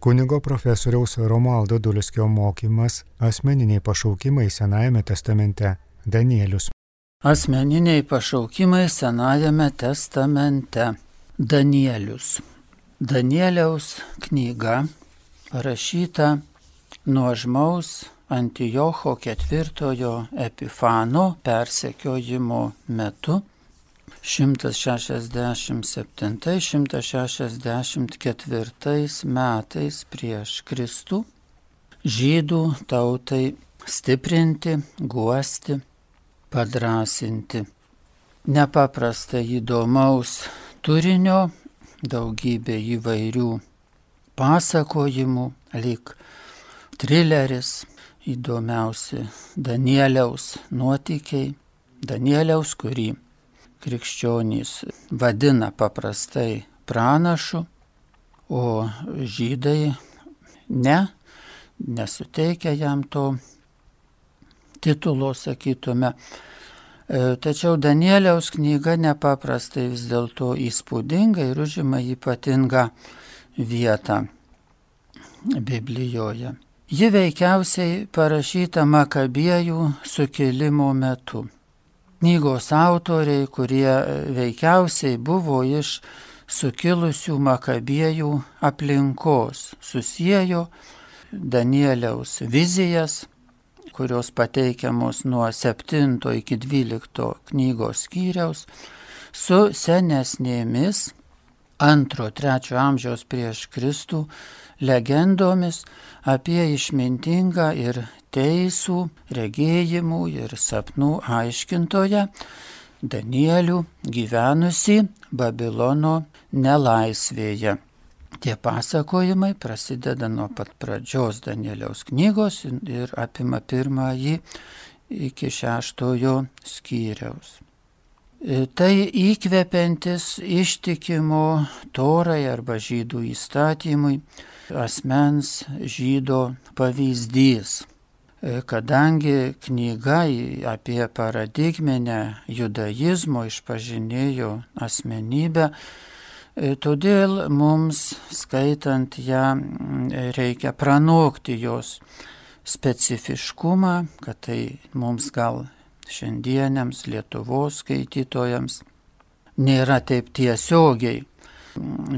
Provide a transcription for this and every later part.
Kunigo profesoriaus Romaldo Dulskio mokymas Asmeniniai pašaukimai Senajame testamente Danielius. Asmeniniai pašaukimai Senajame testamente Danielius. Danieliaus knyga parašyta nuožmaus Antijocho ketvirtojo Epifano persekiojimo metu 167-164 metais prieš Kristų žydų tautai stiprinti, guosti, padrasinti. Nepaprastai įdomaus turinio, daugybė įvairių pasakojimų, lyg trileris, įdomiausi Danieliaus nuotykiai, Danieliaus, kurį krikščionys vadina paprastai pranašu, o žydai ne, nesuteikia jam to titulo, sakytume. E, tačiau Danieliaus knyga nepaprastai vis dėlto įspūdinga ir užima ypatingą vietą Biblijoje. Ji veikiausiai parašyta Makabiejų sukilimo metu. Knygos autoriai, kurie veikiausiai buvo iš sukilusių Makabiejų aplinkos, susijęjo Danieliaus vizijas, kurios pateikiamos nuo 7 iki 12 knygos skyriaus, su senesnėmis 2-3 amžiaus prieš Kristų legendomis apie išmintingą ir teisų, regėjimų ir sapnų aiškintoją Danielių gyvenusi Babilono nelaisvėje. Tie pasakojimai prasideda nuo pat pradžios Danieliaus knygos ir apima pirmąjį iki šeštojo skyriaus. E, tai įkvepiantis ištikimo torai arba žydų įstatymui asmens žydo pavyzdys. E, kadangi knyga apie paradigminę judaizmo išpažinėjo asmenybę, e, todėl mums skaitant ją reikia pranokti jos specifiškumą, kad tai mums gal šiandieniams Lietuvos skaitytojams nėra taip tiesiogiai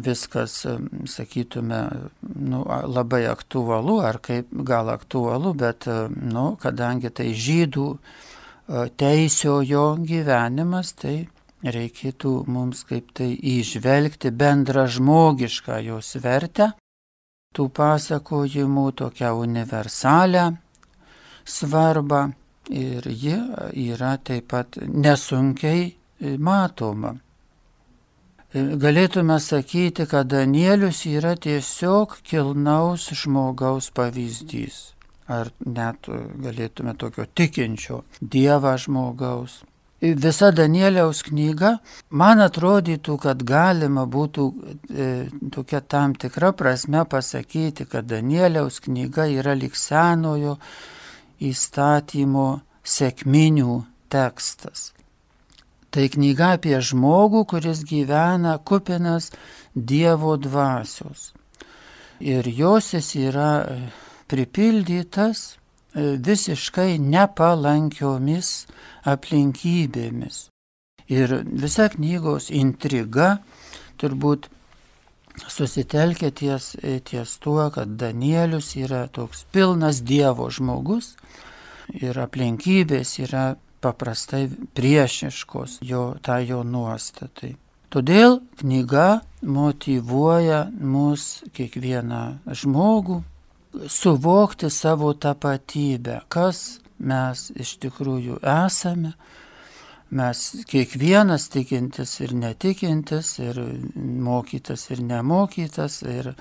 viskas, sakytume, nu, labai aktualu, ar kaip gal aktualu, bet, nu, kadangi tai žydų teisiojo gyvenimas, tai reikėtų mums kaip tai išvelgti bendrą žmogišką jos vertę, tų pasakojimų tokią universalią svarbą ir ji yra taip pat nesunkiai matoma. Galėtume sakyti, kad Danielius yra tiesiog kilnaus žmogaus pavyzdys. Ar net galėtume tokio tikinčio Dievą žmogaus. Visa Danieliaus knyga, man atrodytų, kad galima būtų e, tokia tam tikra prasme pasakyti, kad Danieliaus knyga yra lik senojo įstatymo sėkminių tekstas. Tai knyga apie žmogų, kuris gyvena kupinas Dievo dvasios. Ir josios yra e, pripildytas e, visiškai nepalankiomis aplinkybėmis. Ir visa knygos intriga turbūt susitelkia ties, e, ties tuo, kad Danielius yra toks pilnas Dievo žmogus ir aplinkybės yra paprastai priešiškos jo, tai jo nuostatai. Todėl knyga motivuoja mus kiekvieną žmogų suvokti savo tapatybę, kas mes iš tikrųjų esame. Mes kiekvienas tikintis ir netikintis, ir mokytas ir nemokytas, ir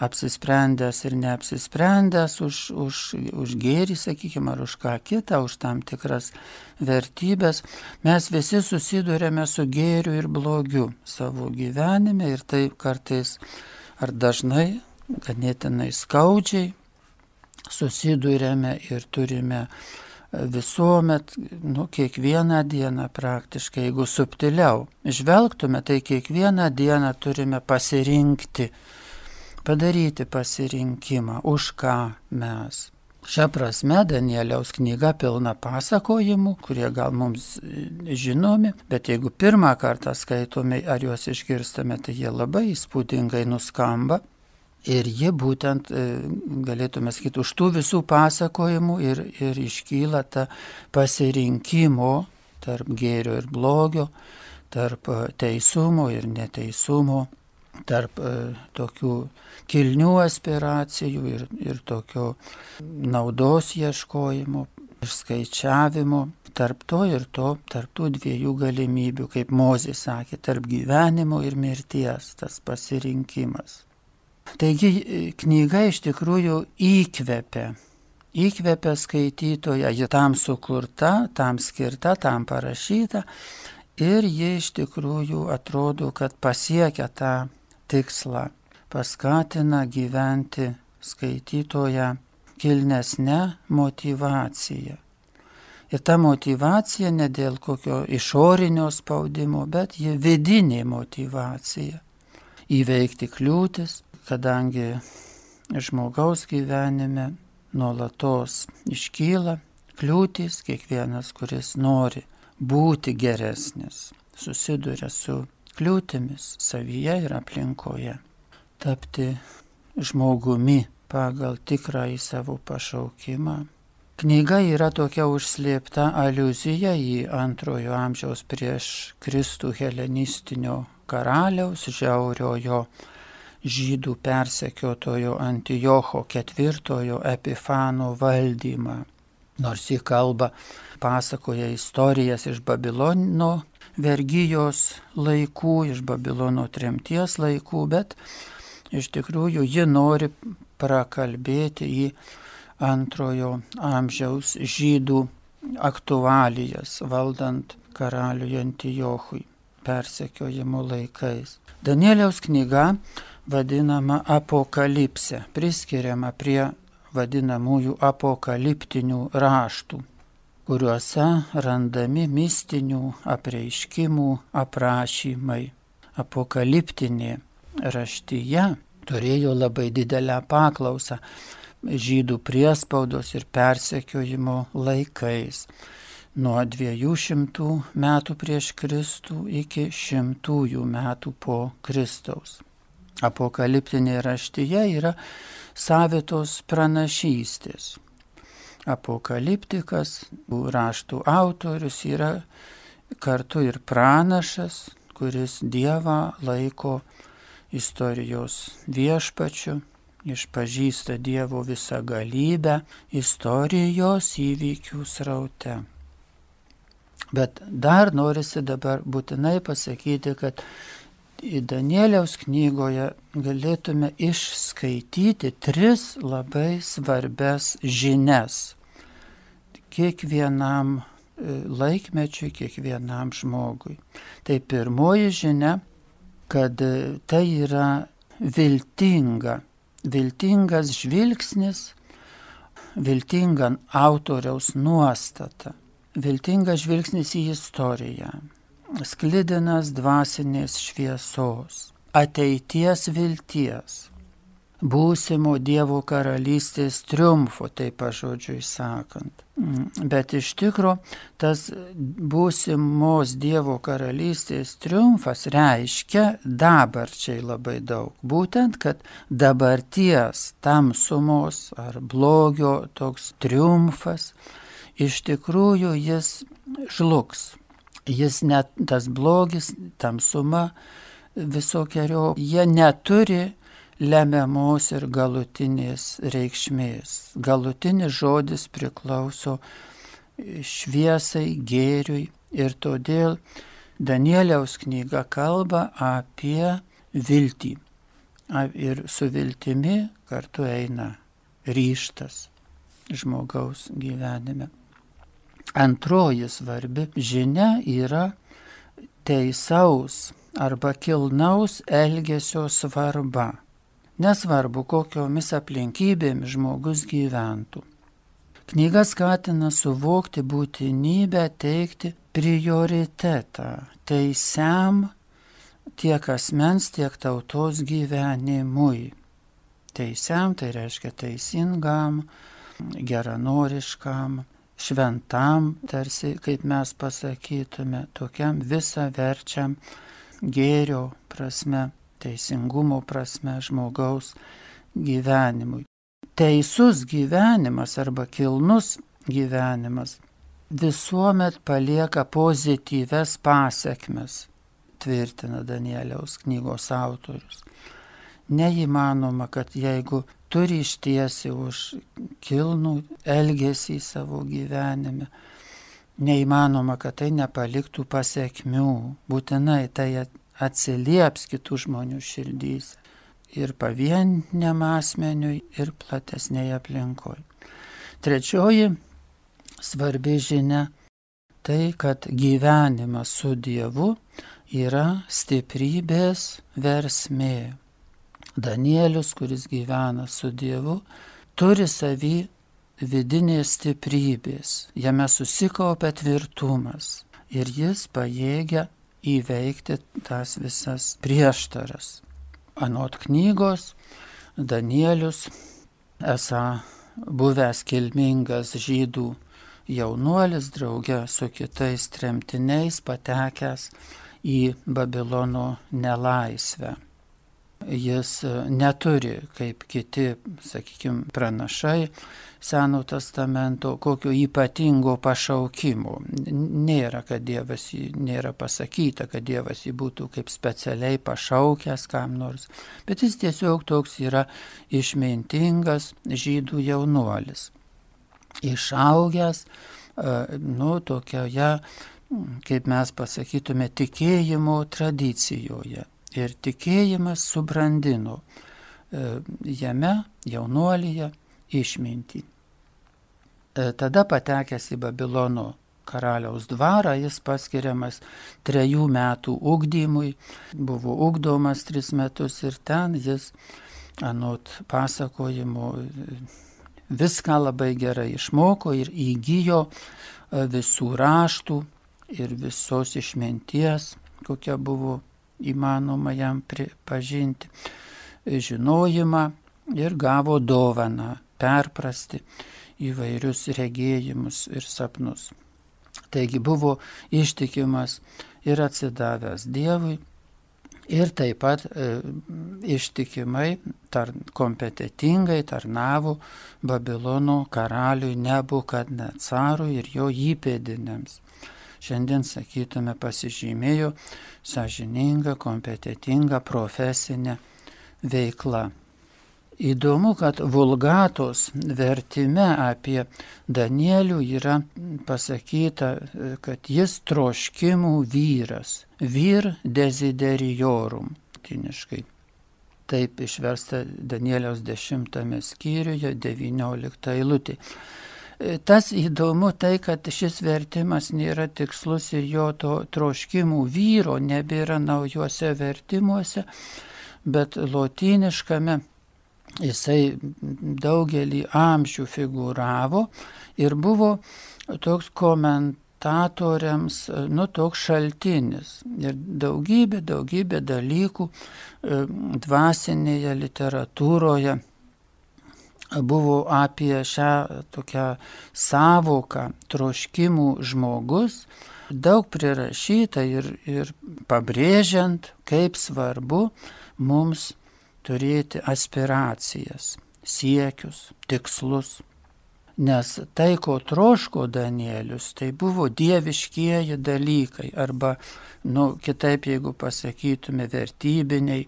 apsisprendęs ir neapsisprendęs už, už, už gėrį, sakykime, ar už ką kitą, už tam tikras vertybės, mes visi susidurėme su gėriu ir blogiu savo gyvenime ir tai kartais ar dažnai, ganėtinai skaudžiai susidurėme ir turime visuomet, nu, kiekvieną dieną praktiškai, jeigu subtiliau žvelgtume, tai kiekvieną dieną turime pasirinkti padaryti pasirinkimą, už ką mes. Šią prasme Danieliaus knyga pilna pasakojimų, kurie gal mums žinomi, bet jeigu pirmą kartą skaitome ar juos išgirstame, tai jie labai įspūdingai nuskamba. Ir ji būtent, e, galėtume sakyti, už tų visų pasakojimų ir, ir iškyla ta pasirinkimo tarp gėrio ir blogio, tarp teisumo ir neteisumo, tarp e, tokių kilnių aspiracijų ir, ir tokio naudos ieškojimo, išskaičiavimo, tarp to ir to, tarp tų dviejų galimybių, kaip Mozė sakė, tarp gyvenimo ir mirties, tas pasirinkimas. Taigi knyga iš tikrųjų įkvepia, įkvepia skaitytoją, ji tam sukurta, tam skirta, tam parašyta ir ji iš tikrųjų atrodo, kad pasiekia tą tikslą paskatina gyventi skaitytoją kilnesnę motivaciją. Ir ta motivacija ne dėl kokio išorinio spaudimo, bet ji vidinė motivacija. Įveikti kliūtis, kadangi žmogaus gyvenime nuolatos iškyla kliūtis, kiekvienas, kuris nori būti geresnis, susiduria su kliūtimis savyje ir aplinkoje tapti žmogumi pagal tikrąjį savo pašaukimą. Knyga yra tokia užslėpta aluzija į antrojo amžiaus prieš Kristų helenistinio karaliaus žiauriojo žydų persekiotojo Antijocho ketvirtojo Epifano valdymą. Nors jį kalba, pasakoja istorijas iš Babilono vergyjos laikų, iš Babilono tremties laikų, bet iš tikrųjų ji nori prakalbėti į antrojo amžiaus žydų aktualijas valdant karaliui Antijochui persekiojimo laikais. Danieliaus knyga vadinama apokalipse, priskiriama prie vadinamųjų apokaliptinių raštų, kuriuose randami mistinių apreiškimų aprašymai. Apokaliptinė raštyje turėjo labai didelę paklausą žydų priespaudos ir persekiojimo laikais nuo 200 metų prieš Kristų iki šimtųjų metų po Kristaus. Apokaliptinė raštyje yra savitos pranašystės. Apokaliptikas, raštų autorius yra kartu ir pranašas, kuris Dievą laiko istorijos viešpačiu, išpažįsta Dievo visą galybę istorijos įvykių sraute. Bet dar norisi dabar būtinai pasakyti, kad Danieliaus knygoje galėtume išskaityti tris labai svarbes žinias. Kiekvienam e, laikmečiui, kiekvienam žmogui. Tai pirmoji žinia kad tai yra viltinga, viltingas žvilgsnis, viltinga autoriaus nuostata, viltingas žvilgsnis į istoriją, sklidinas dvasinės šviesos, ateities vilties, būsimo Dievo karalystės triumfo, taip pažodžiui sakant. Mm, bet iš tikro tas būsimos Dievo karalystės triumfas reiškia dabarčiai labai daug. Būtent, kad dabarties tamsumos ar blogio toks triumfas iš tikrųjų jis žlugs. Jis net tas blogis, tamsuma visokiojo, jie neturi lemiamos ir galutinės reikšmės. Galutinis žodis priklauso šviesai, gėriui ir todėl Danieliaus knyga kalba apie viltį. Ir su viltimi kartu eina ryštas žmogaus gyvenime. Antroji svarbi žinia yra teisaus arba kilnaus elgesio svarba nesvarbu kokiomis aplinkybėmis žmogus gyventų. Knyga skatina suvokti būtinybę teikti prioritetą teisiam tiek asmens, tiek tautos gyvenimui. teisiam, tai reiškia teisingam, geranoriškam, šventam, tarsi, kaip mes pasakytume, tokiam visą verčiam gėrio prasme, teisingumo prasme žmogaus gyvenimui. Teisus gyvenimas arba kilnus gyvenimas visuomet palieka pozityves pasiekmes, tvirtina Danieliaus knygos autorius. Neįmanoma, kad jeigu turi ištiesi už kilnų elgesį savo gyvenime, neįmanoma, kad tai nepaliktų pasiekmių, būtinai tai atsilieps kitų žmonių širdys ir pavieniam asmeniui, ir platesnėje aplinkoje. Trečioji svarbi žinia - tai, kad gyvenimas su Dievu yra stiprybės versmė. Danielius, kuris gyvena su Dievu, turi savį vidinės stiprybės, jame susikaupia tvirtumas ir jis pajėgia įveikti tas visas prieštaras. Anot knygos Danielius esą buvęs kilmingas žydų jaunuolis drauge su kitais tremtiniais patekęs į Babilono nelaisvę. Jis neturi, kaip kiti, sakykime, pranašai, Seno testamento kokio ypatingo pašaukimo. Nėra, kad Dievas, nėra pasakyta, kad Dievas jį būtų kaip specialiai pašaukęs kam nors, bet jis tiesiog toks yra išmintingas žydų jaunuolis. Išaugęs, nu, tokioje, kaip mes pasakytume, tikėjimo tradicijoje. Ir tikėjimas subrandino jame, jaunuolyje, išmintį. E, tada patekęs į Babilono karaliaus dvarą, jis paskiriamas trejų metų ugdymui, buvo ugdomas tris metus ir ten jis, anot pasakojimo, viską labai gerai išmoko ir įgyjo e, visų raštų ir visos išminties, kokia buvo įmanoma jam pripažinti, žinojimą ir gavo dovaną perprasti įvairius regėjimus ir sapnus. Taigi buvo ištikimas ir atsidavęs Dievui ir taip pat e, ištikimai, tar, kompetitingai tarnavo Babilono karaliui Nebukadnecarui ir jo įpėdinėms. Šiandien, sakytume, pasižymėjo sąžininga, kompetitinga profesinė veikla. Įdomu, kad vulgatos vertime apie Danielių yra pasakyta, kad jis troškimų vyras, vyr desideriorum, tiniškai. Taip išversta Danieliaus dešimtame skyriuje, devynioliktą eilutį. Tas įdomu tai, kad šis vertimas nėra tikslus ir jo to troškimų vyro nebėra naujuose vertimuose, bet lotyniškame jisai daugelį amžių figūravo ir buvo toks komentatoriams, nu, toks šaltinis. Ir daugybė, daugybė dalykų e, dvasinėje literatūroje buvo apie šią tokią savoką troškimų žmogus, daug prirašyta ir, ir pabrėžiant, kaip svarbu mums turėti aspiracijas, siekius, tikslus. Nes tai, ko troško Danielius, tai buvo dieviškieji dalykai, arba, nu, kitaip jeigu pasakytume, vertybiniai,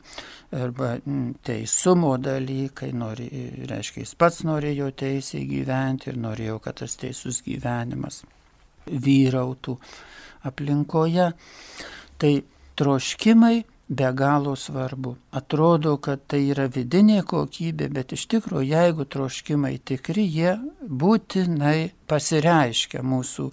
arba mm, teisumo dalykai, nori, reiškia, jis pats norėjo teisėj gyventi ir norėjo, kad tas teisus gyvenimas vyrautų aplinkoje. Tai troškimai be galo svarbu. Atrodo, kad tai yra vidinė kokybė, bet iš tikrųjų, jeigu troškimai tikri, jie būtinai pasireiškia mūsų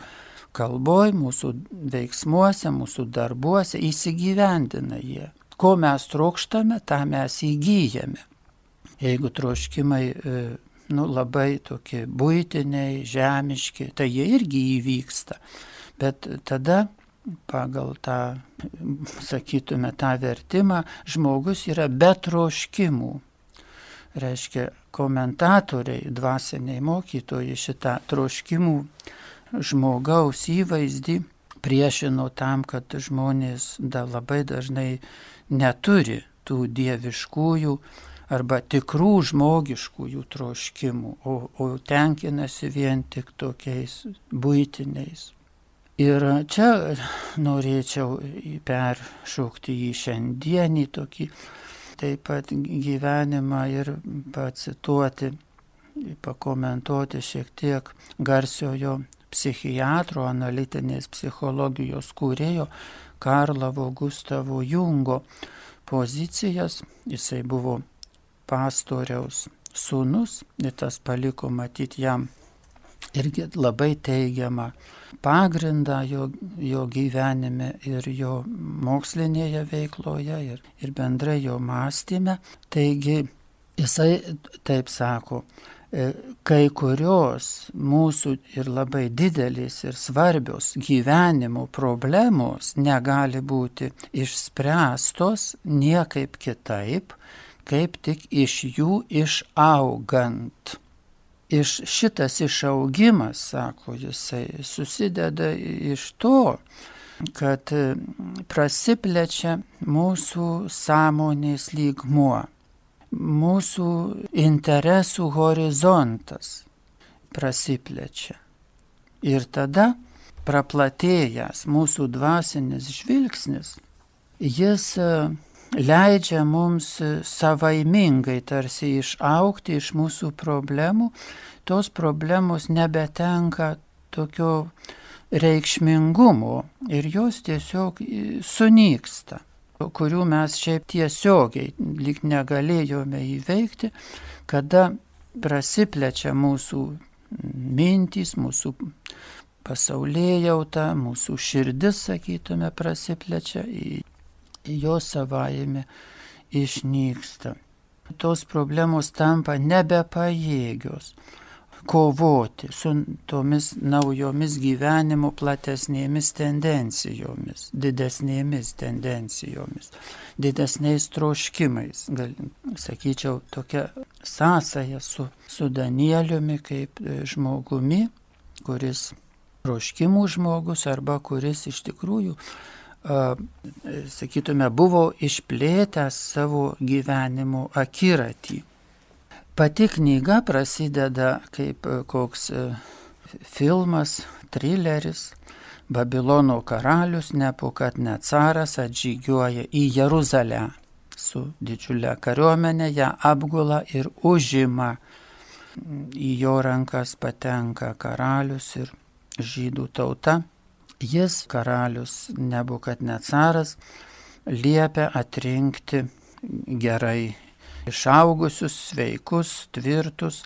kalboj, mūsų veiksmuose, mūsų darbuose, įsigyvendina jie. Ko mes trokštame, tą mes įgyjame. Jeigu troškimai e, nu, labai tokie būtiniai, žemiški, tai jie irgi įvyksta. Bet tada pagal tą, sakytume, tą vertimą, žmogus yra be troškimų. reiškia komentatoriai, dvasiniai mokytojai šitą troškimų žmogaus įvaizdį priešino tam, kad žmonės da labai dažnai neturi tų dieviškųjų arba tikrų žmogiškųjų troškimų, o, o tenkinasi vien tik tokiais būtiniais. Ir čia norėčiau peršokti į šiandienį tokį taip pat gyvenimą ir pacituoti, pakomentuoti šiek tiek garsiojo psichiatro analitinės psichologijos kūrėjo Karlavo Gustavo Jungo pozicijas. Jisai buvo pastoriaus sūnus ir tas paliko matyti jam irgi labai teigiamą pagrindą jo, jo gyvenime ir jo mokslinėje veikloje ir, ir bendrai jo mąstyme. Taigi jisai taip sako, e, kai kurios mūsų ir labai didelės ir svarbios gyvenimo problemos negali būti išspręstos niekaip kitaip, kaip tik iš jų išaugant. Iš šitas išaugimas, sako jisai, susideda iš to, kad prasiplečia mūsų sąmonės lygmuo, mūsų interesų horizontas prasiplečia. Ir tada praplatėjęs mūsų dvasinis žvilgsnis, jis leidžia mums savaimingai tarsi išaukti iš mūsų problemų, tos problemos nebetenka tokio reikšmingumo ir jos tiesiog sunyksta, kurių mes šiaip tiesiogiai lik negalėjome įveikti, kada prasiplečia mūsų mintys, mūsų pasaulyje jauta, mūsų širdis, sakytume, prasiplečia jos savaime išnyksta. Tos problemos tampa nebepajėgios kovoti su tomis naujomis gyvenimo platesnėmis tendencijomis, didesnėmis tendencijomis, didesniais troškimais. Gal, sakyčiau, tokia sąsaja su, su Danieliumi kaip e, žmogumi, kuris troškimų žmogus arba kuris iš tikrųjų sakytume, buvo išplėtęs savo gyvenimo akiratį. Pati knyga prasideda kaip koks filmas, trileris. Babilono karalius Nepukatnecaras atžygiuoja į Jeruzalę su didžiulė kariuomenė, ją apgula ir užima. Į jo rankas patenka karalius ir žydų tauta Jis, karalius Nebukadnecaras, liepia atrinkti gerai išaugusius, sveikus, tvirtus,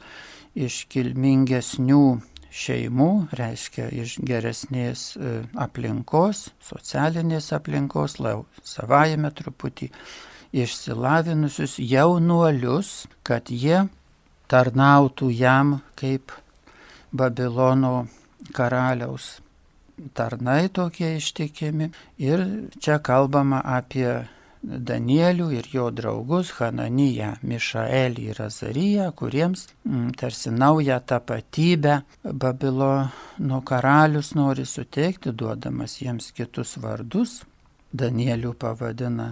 iš kilmingesnių šeimų, reiškia iš geresnės e, aplinkos, socialinės aplinkos, lau savajame truputį išsilavinusius jaunuolius, kad jie tarnautų jam kaip Babilono karaliaus tarnai tokie ištikimi. Ir čia kalbama apie Danielių ir jo draugus Hananiją, Mišaelį ir Azariją, kuriems mm, tarsi naują tapatybę Babilono karalius nori suteikti, duodamas jiems kitus vardus. Danielių pavadina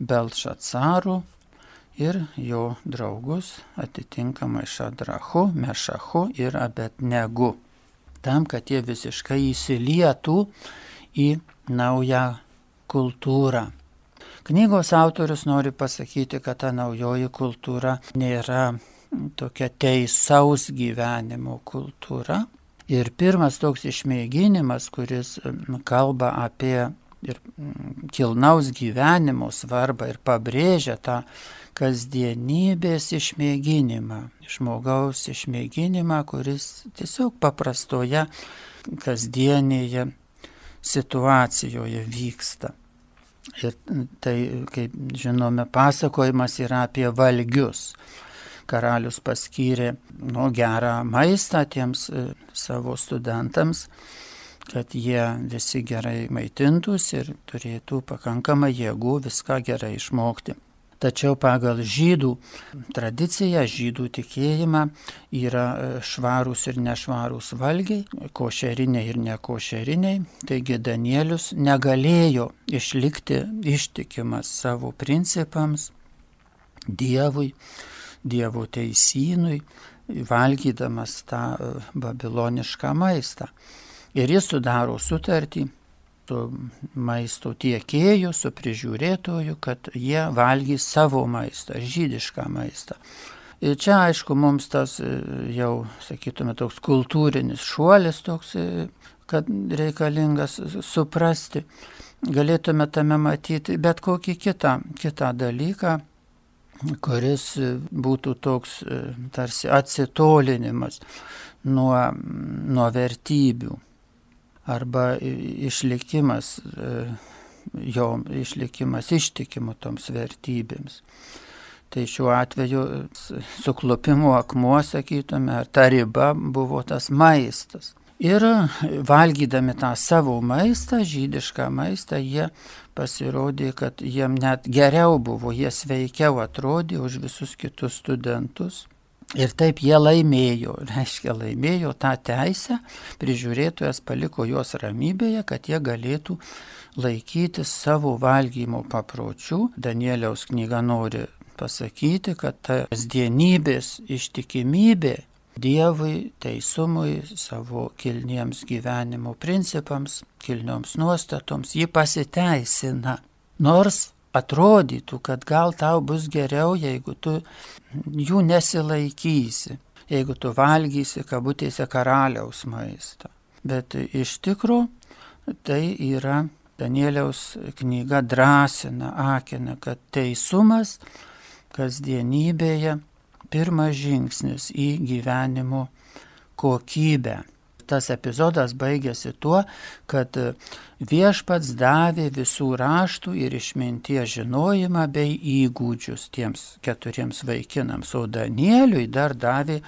Belšacaru ir jo draugus atitinkamai Šadrachu, Mešachu ir Abetnegu tam, kad jie visiškai įsilietų į naują kultūrą. Knygos autorius nori pasakyti, kad ta naujoji kultūra nėra tokia teisaus gyvenimo kultūra. Ir pirmas toks išmėginimas, kuris kalba apie ir kilnaus gyvenimo svarbą ir pabrėžia tą kasdienybės išmėginimą, žmogaus išmėginimą, kuris tiesiog paprastoje kasdienėje situacijoje vyksta. Ir tai, kaip žinome, pasakojimas yra apie valgius. Karalius paskyrė nu, gerą maistą tiems e, savo studentams, kad jie visi gerai maitintųsi ir turėtų pakankamą jėgų viską gerai išmokti. Tačiau pagal žydų tradiciją, žydų tikėjimą yra e, švarūs ir nešvarūs valgiai, košeriniai ir nekošeriniai. Taigi Danielius negalėjo išlikti ištikimas savo principams, Dievui, Dievo teisynui, valgydamas tą e, babilonišką maistą. Ir jis sudaro sutartį su maisto tiekėju, su prižiūrėtoju, kad jie valgys savo maistą, žydišką maistą. Ir čia, aišku, mums tas e, jau, sakytume, toks kultūrinis šuolis toks, e, kad reikalingas suprasti. Galėtume tame matyti bet kokį kitą, kitą dalyką, kuris būtų toks e, tarsi atsitolinimas nuo, nuo vertybių arba išlikimas, e, jo išlikimas ištikimu toms vertybėms. Tai šiuo atveju suklupimo akmuo, sakytume, ar ta riba buvo tas maistas. Ir valgydami tą savo maistą, žydišką maistą, jie pasirodė, kad jiem net geriau buvo, jie sveikiau atrodė už visus kitus studentus. Ir taip jie laimėjo, reiškia laimėjo tą teisę, prižiūrėtojas paliko juos ramybėje, kad jie galėtų laikytis savo valgymo papročių. Danieliaus knyga nori pasakyti, kad tas dienybės ištikimybė Dievui, teisumui, savo kilniems gyvenimo principams, kilnioms nuostatoms, ji pasiteisina. Nors atrodytų, kad gal tau bus geriau, jeigu tu jų nesilaikysi, jeigu tu valgysi kabutėse karaliaus maistą. Bet iš tikrųjų tai yra Danieliaus knyga drąsina, akina, kad teisumas kasdienybėje pirmas žingsnis į gyvenimo kokybę tas epizodas baigėsi tuo, kad viešpats davė visų raštų ir išminties žinojimą bei įgūdžius tiems keturiems vaikinams, o Danieliui dar davė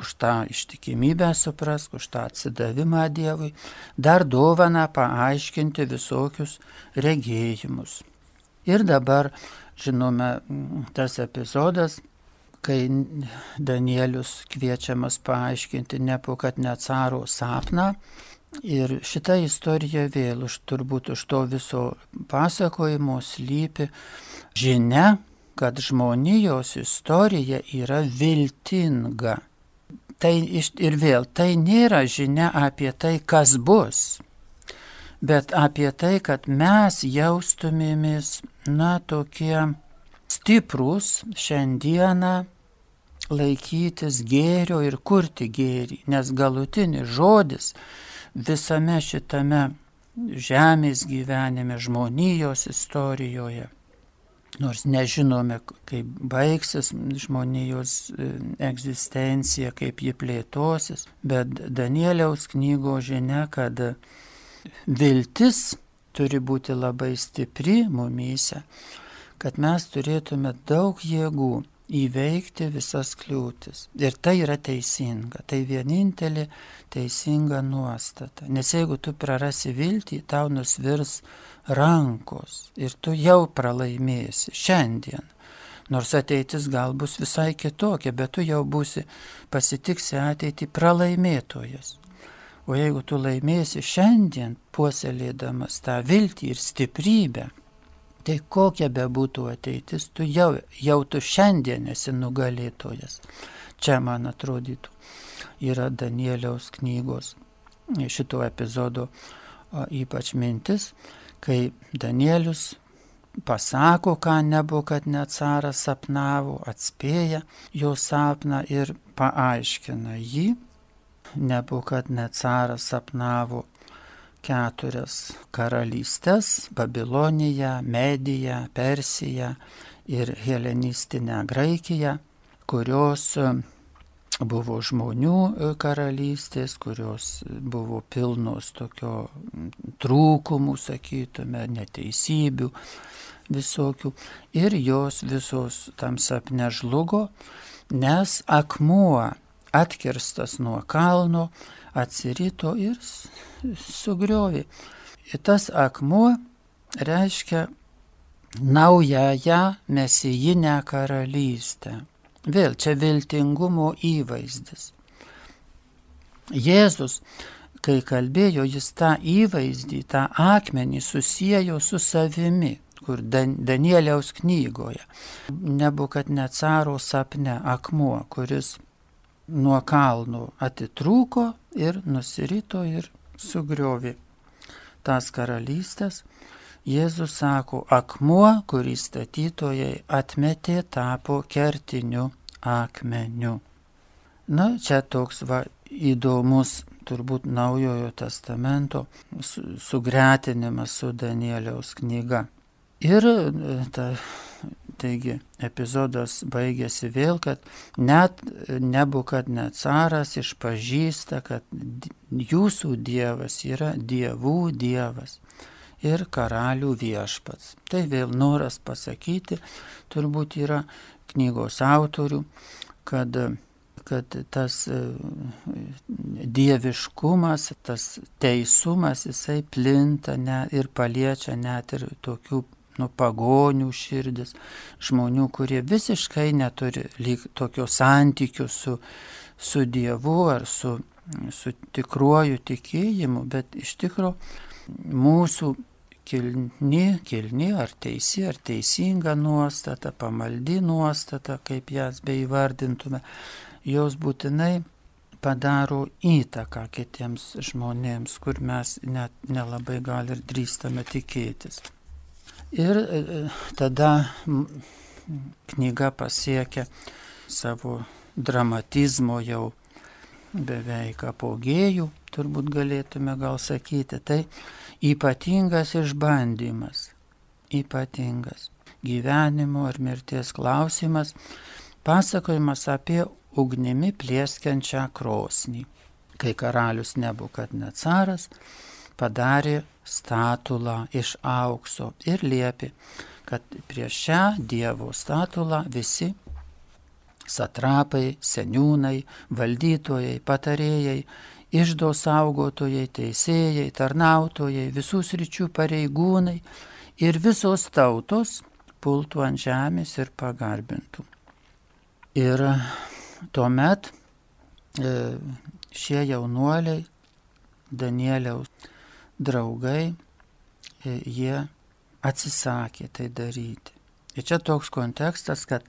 už tą ištikimybę suprask, už tą atsidavimą Dievui, dar dovana paaiškinti visokius regėjimus. Ir dabar, žinome, tas epizodas kai Danielius kviečiamas paaiškinti Nepukadnecaro sapną. Ir šita istorija vėl už turbūt už to viso pasakojimo slypi žinia, kad žmonijos istorija yra viltinga. Tai ir vėl, tai nėra žinia apie tai, kas bus, bet apie tai, kad mes jaustumėmės, na, tokie stiprus šiandieną laikytis gėrio ir kurti gėrį, nes galutinis žodis visame šitame žemės gyvenime, žmonijos istorijoje, nors nežinome, kaip baigsis žmonijos e, egzistencija, kaip ji plėtosis, bet Danieliaus knygo žinia, kad viltis turi būti labai stipri mumyse, kad mes turėtume daug jėgų įveikti visas kliūtis. Ir tai yra teisinga, tai vienintelė teisinga nuostata. Nes jeigu tu prarasi viltį, tau nusvirs rankos ir tu jau pralaimėsi šiandien. Nors ateitis gal bus visai kitokia, bet tu jau būsi pasitiksi ateitį pralaimėtojas. O jeigu tu laimėsi šiandien, puoselėdamas tą viltį ir stiprybę, Tai kokia be būtų ateitis, tu jau, jau tu šiandien esi nugalėtojas. Čia man atrodytų yra Danieliaus knygos šito epizodo ypač mintis, kai Danielius pasako, ką nebuvo, kad net caras sapnavo, atspėja jo sapną ir paaiškina jį. Nebuvo, kad net caras sapnavo keturias karalystės - Babiloniją, Mediją, Persiją ir Helenistinę Graikiją, kurios e, buvo žmonių e, karalystės, kurios buvo pilnos tokio trūkumų, sakytume, neteisybių visokių. Ir jos visos tam sapne žlugo, nes akmuo atkirstas nuo kalno atsirito ir sugriovė. Ir tas akmuo reiškia naująją mesijinę karalystę. Vėl čia viltingumo įvaizdis. Jėzus, kai kalbėjo, jis tą įvaizdį, tą akmenį susijęjo su savimi, kur Dan Danieliaus knygoje. Nebu, kad ne caro sapne akmuo, kuris nuo kalnų atitrūko ir nusirito ir sugriovė tas karalystės. Jėzus sako, akmuo, kurį statytojai atmetė, tapo kertiniu akmeniu. Na, čia toks va įdomus turbūt naujojo testamento sugretinimas su Danieliaus knyga. Ir ta Taigi epizodas baigėsi vėl, kad net nebukad net caras išpažįsta, kad jūsų dievas yra dievų dievas ir karalių viešpats. Tai vėl noras pasakyti, turbūt yra knygos autorių, kad kad tas dieviškumas, tas teisumas, jisai plinta ne, ir paliečia net ir tokių nu, pagonių širdis, žmonių, kurie visiškai neturi lyg tokio santykių su, su Dievu ar su, su tikruoju tikėjimu, bet iš tikrųjų mūsų kilni, kilni ar teisi, ar teisinga nuostata, pamaldi nuostata, kaip jas beivardintume, jos būtinai padaro įtaką kitiems žmonėms, kur mes net nelabai gal ir drįstame tikėtis. Ir e, e, tada knyga pasiekia savo dramatizmo jau beveik apogėjų, turbūt galėtume gal sakyti. Tai ypatingas išbandymas, ypatingas gyvenimo ar mirties klausimas, pasakojimas apie ugnimi plieskiančią krosnį. Kai karalius nebukat necaras, padarė statulą iš aukso ir liepė, kad prieš šią Dievo statulą visi satrapai, seniūnai, valdytojai, patarėjai, išdo saugotojai, teisėjai, tarnautojai, visų sričių pareigūnai ir visos tautos pultų ant žemės ir pagarbintų. Ir tuomet e, šie jaunuoliai Danieliaus draugai, e, jie atsisakė tai daryti. Ir čia toks kontekstas, kad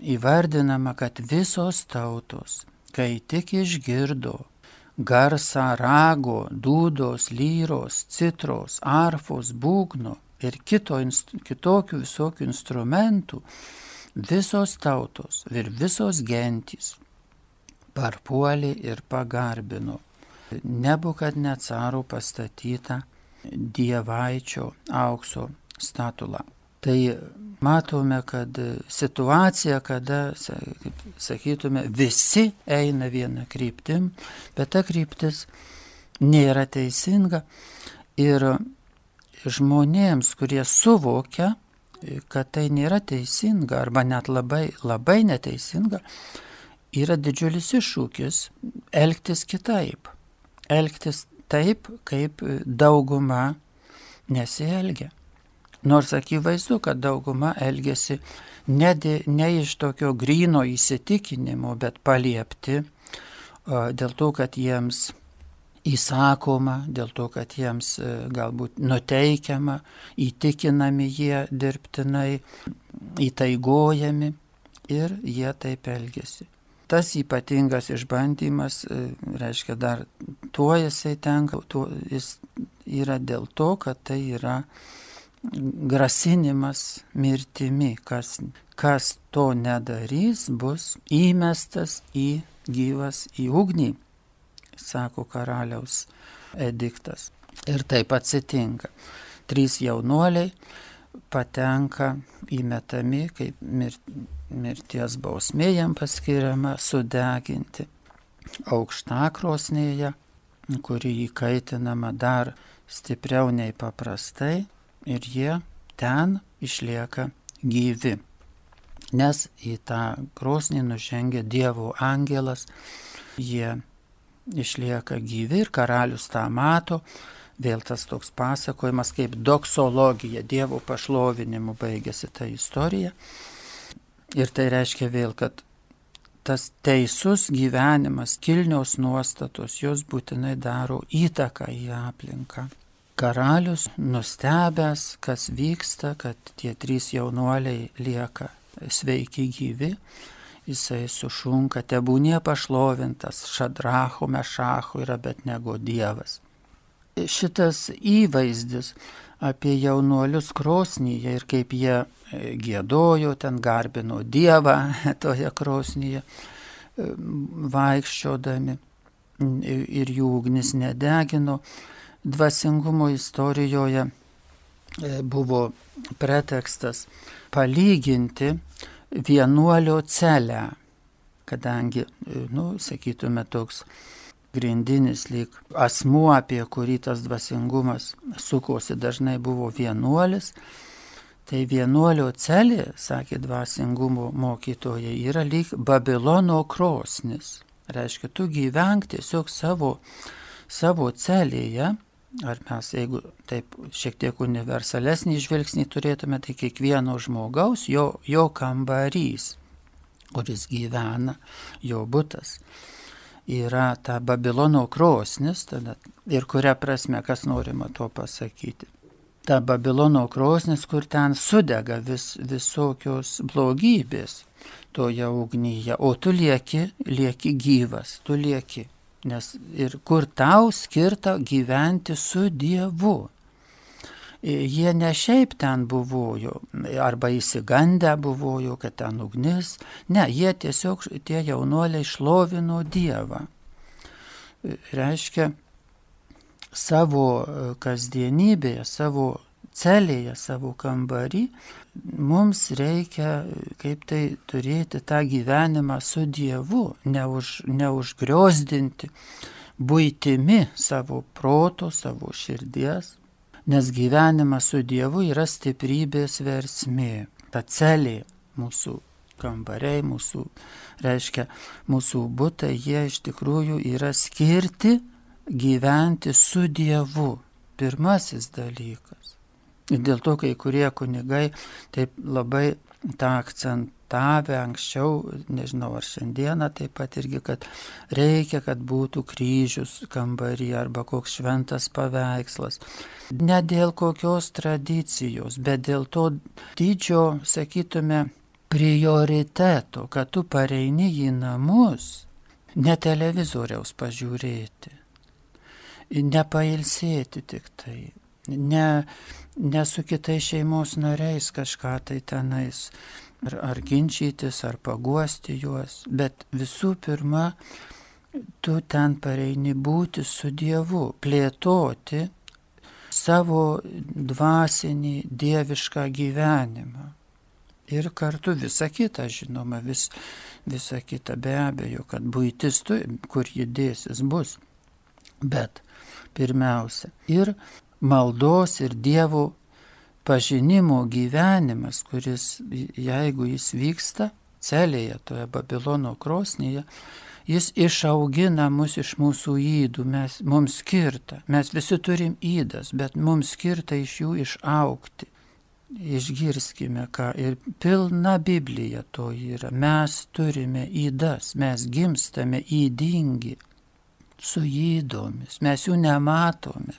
įvardinama, kad visos tautos, kai tik išgirdo garsą rago, dūdos, lyros, citros, arfos, būgno ir kito, kitokių visokių instrumentų, visos tautos ir visos gentys parpuolė ir pagarbino Nebukad necaro pastatytą dievaičio aukso statulą. Tai matome, kad situacija, kada, kaip sakytume, visi eina vieną kryptim, bet ta kryptis nėra teisinga ir žmonėms, kurie suvokia, kad tai nėra teisinga arba net labai, labai neteisinga, yra didžiulis iššūkis elgtis kitaip elgtis taip, kaip dauguma nesielgia. Nors akivaizdu, kad dauguma elgesi ne, ne iš tokio grino įsitikinimo, bet paliepti dėl to, kad jiems įsakoma, dėl to, kad jiems e, galbūt nuteikiama, įtikinami jie dirbtinai, įtaigojami ir jie taip elgesi tas ypatingas išbandymas, e, reiškia, dar tuo jisai tenka, tuo jis yra dėl to, kad tai yra grasinimas mirtimi, kas, kas to nedarys, bus įmestas į gyvas į ugnį, sako karaliaus ediktas. Ir taip atsitinka. Trys jaunuoliai patenka įmetami kaip mirti mirties bausmė jam paskiriama sudeginti aukštakrosnėje, kuri įkaitinama dar stipriau nei paprastai ir jie ten išlieka gyvi. Nes į tą krosnį nužengia Dievo angelas, jie išlieka gyvi ir karalius tą mato, vėl tas toks pasakojimas kaip doksologija, Dievo pašlovinimu baigėsi ta istorija. Ir tai reiškia vėl, kad tas teisus gyvenimas, kilnios nuostatos, jos būtinai daro įtaką į aplinką. Karalius nustebęs, kas vyksta, kad tie trys jaunuoliai lieka sveiki gyvi, jisai sušunka, tebūnie pašlovintas, šadracho, mešacho yra bet negu Dievas. Šitas įvaizdis apie jaunuolius krosnyje ir kaip jie e, gėdojo, ten garbino Dievą toje krosnyje e, vaikščiodami ir jų ugnis nedegino. Dvasingumo istorijoje e, buvo pretekstas palyginti vienuolio celę, kadangi, nu, sakytume, toks grindinis lyg asmuo, apie kurį tas dvasingumas sukosi, dažnai buvo vienuolis. Tai vienuolio celė, sakė dvasingumo mokytojai, yra lyg Babilono krosnis. Reiškia, tu gyvenk tiesiog savo, savo celėje Ar mes, jeigu taip šiek tiek universalesnį žvilgsnį turėtume, tai kiekvieno žmogaus, jo, jo kambarys, kuris gyvena, jo būtas, yra ta Babilono krosnis, tada, ir kuria prasme, kas norima to pasakyti. Ta Babilono krosnis, kur ten sudega vis, visokios blogybės toje ugnyje, o tu lieki, lieki gyvas, tu lieki nes ir kur tau skirta gyventi su Dievu. E, jie ne šiaip ten buvojo, arba įsigandę buvojo, kad ten ugnis. Ne, jie tiesiog, tie jaunuoliai šlovino Dievą. E, reiškia, savo e, kasdienybėje, savo celėje, savo kambarį, mums reikia kaip tai turėti tą gyvenimą su Dievu, neuž, neužgriozdinti būtimi savo proto, savo širdies, nes gyvenimas su Dievu yra stiprybės versmė, ta celė mūsų kambariai, mūsų, reiškia, mūsų būtai, jie iš tikrųjų yra skirti gyventi su Dievu. Pirmasis dalykas. Ir dėl to kai kurie kunigai taip labai tą akcentavę anksčiau, nežinau ar šiandieną taip pat irgi, kad reikia, kad būtų kryžius kambarį arba koks šventas paveikslas. Ne dėl kokios tradicijos, bet dėl to didžio, sakytume, prioriteto, kad tu pareini į namus, ne televizoriaus pažiūrėti, nepailsėti tik tai, ne ne su kitais šeimos nariais kažką tai tenais ar, ar ginčytis, ar paguosti juos, bet visų pirma, tu ten pareini būti su Dievu, plėtoti savo dvasinį dievišką gyvenimą. Ir kartu visa kita, žinoma, vis, visa kita be abejo, kad būtis, tu, kur judėsis, bus. Bet pirmiausia. Ir maldos ir Dievo pažinimo gyvenimas, kuris, jeigu jis vyksta celėje, toje Babilono krosnyje, jis išaugina mus iš mūsų įdų, mes, mums skirta. Mes visi turim įdas, bet mums skirta iš jų išaukti. Išgirskime, ką ir pilna Biblija to yra. Mes turime įdas, mes gimstame įdingi su įdomis, mes jų nematome.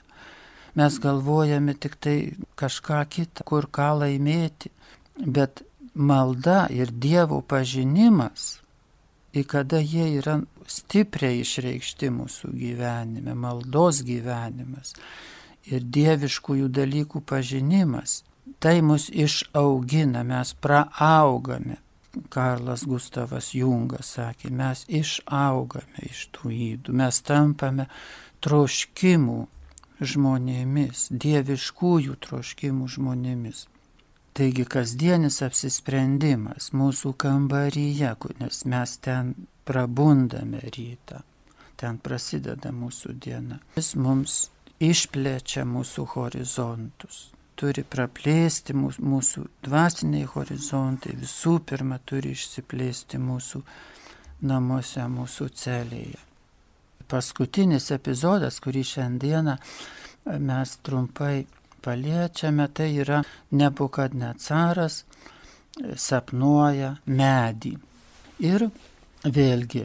Mes galvojame tik tai kažką kitą, kur ką laimėti. Bet malda ir Dievo pažinimas, į kada jie yra stipriai išreikšti mūsų gyvenime, maldos gyvenimas ir dieviškųjų dalykų pažinimas, tai mus išaugina, mes praaugame. Karlas Gustavas Jungas sakė, mes išaugame iš tų įdų, mes tampame troškimų žmonėmis, dieviškųjų troškimų žmonėmis. Taigi kasdienis apsisprendimas mūsų kambaryje, nes mes ten prabundame rytą, ten prasideda mūsų diena. Jis mums išplečia mūsų horizontus, turi praplėsti mūsų, mūsų dvasiniai horizontai, visų pirma turi išsiplėsti mūsų namuose, mūsų celėje paskutinis epizodas, kurį šiandieną mes trumpai paliečiame, tai yra nebukadnecaras sapnuoja medį. Ir vėlgi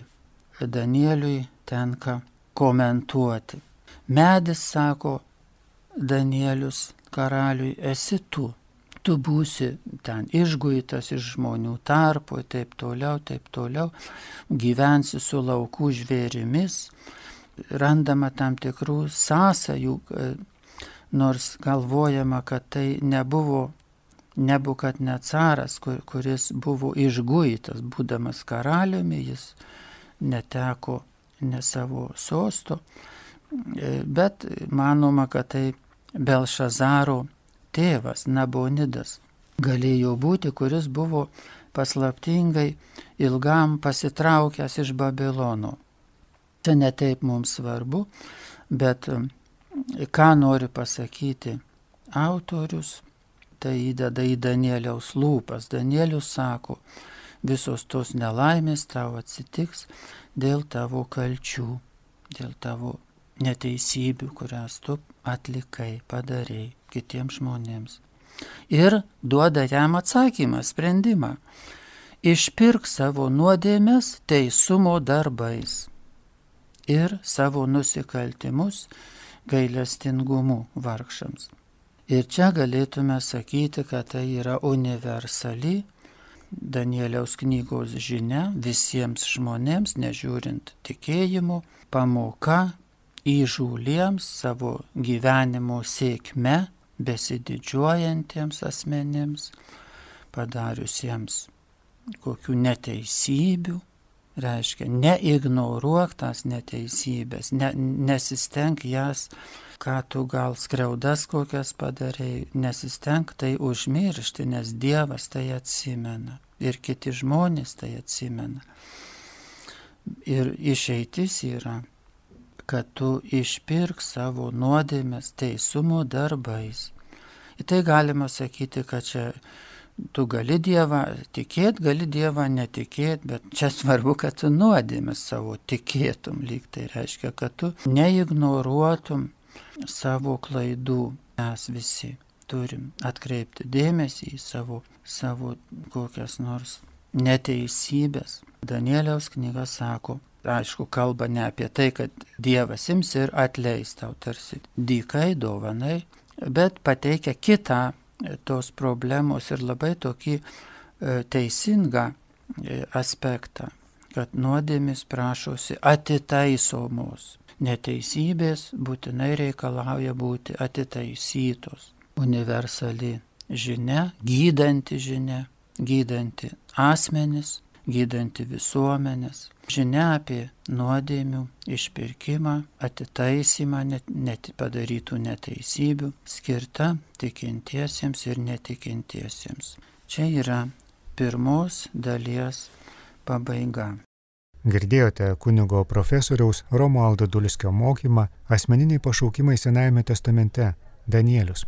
Danieliui tenka komentuoti. Medis sako Danielius karaliui, esi tu. Tu būsi ten išguitas iš žmonių tarpo, taip toliau, taip toliau, gyvensi su laukų žvėrimis, randama tam tikrų sąsajų, e, nors galvojama, kad tai nebuvo Nebukad necaras, kur, kuris buvo išguitas, būdamas karaliumi, jis neteko ne savo sosto, e, bet manoma, kad tai Belšazaro tėvas Nabonidas galėjo būti, kuris buvo paslaptingai ilgam pasitraukęs iš Babilono. Čia netaip mums svarbu, bet e, ką nori pasakyti autorius, tai įdeda į Danieliaus lūpas. Danielius sako, visos tos nelaimės tau atsitiks dėl tavo kalčių, dėl tavo neteisybių, kurias tu atlikai, padarėjai kitiems žmonėms. Ir duoda jam atsakymą, sprendimą. Išpirk savo nuodėmės teisumo darbais ir savo nusikaltimus gailestingumu vargšams. Ir čia galėtume sakyti, kad tai yra universali Danieliaus knygos žinia visiems žmonėms, nežiūrint tikėjimo, pamoka įžūliems savo gyvenimo sėkme besididžiuojantiems asmenėms, padariusiems kokių neteisybių, reiškia, neignoruok tas neteisybės, ne, nesisteng jas ką tu gal skriaudas kokias padarai, nesistenk tai užmiršti, nes Dievas tai atsimena ir kiti žmonės tai atsimena. Ir išeitis yra, kad tu išpirk savo nuodėmės teisumo darbais. Į tai galima sakyti, kad čia tu gali Dievą tikėti, gali Dievą netikėti, bet čia svarbu, kad tu nuodėmės savo tikėtum, lyg tai reiškia, kad tu neignoruotum savo klaidų. Mes visi turim atkreipti dėmesį į savo, savo kokias nors neteisybės. Danieliaus knyga sako, aišku, kalba ne apie tai, kad Dievas ims ir atleis tau tarsi dykai, dovanai, bet pateikia kitą tos problemos ir labai tokį e, teisingą e, aspektą, kad nuodėmis prašosi atitaisomos neteisybės būtinai reikalauja būti atitaisytos. Universali žinia, gydanti žinia, gydanti asmenis, gydanti visuomenės, žinia apie nuodėmių išpirkimą, atitaisymą net, net padarytų neteisybių, skirta tikintiesiems ir netikintiesiems. Čia yra pirmos dalies pabaiga. Girdėjote kunigo profesoriaus Romualdo Dulskio mokymą Asmeniniai pašaukimai Senajame testamente Danielius.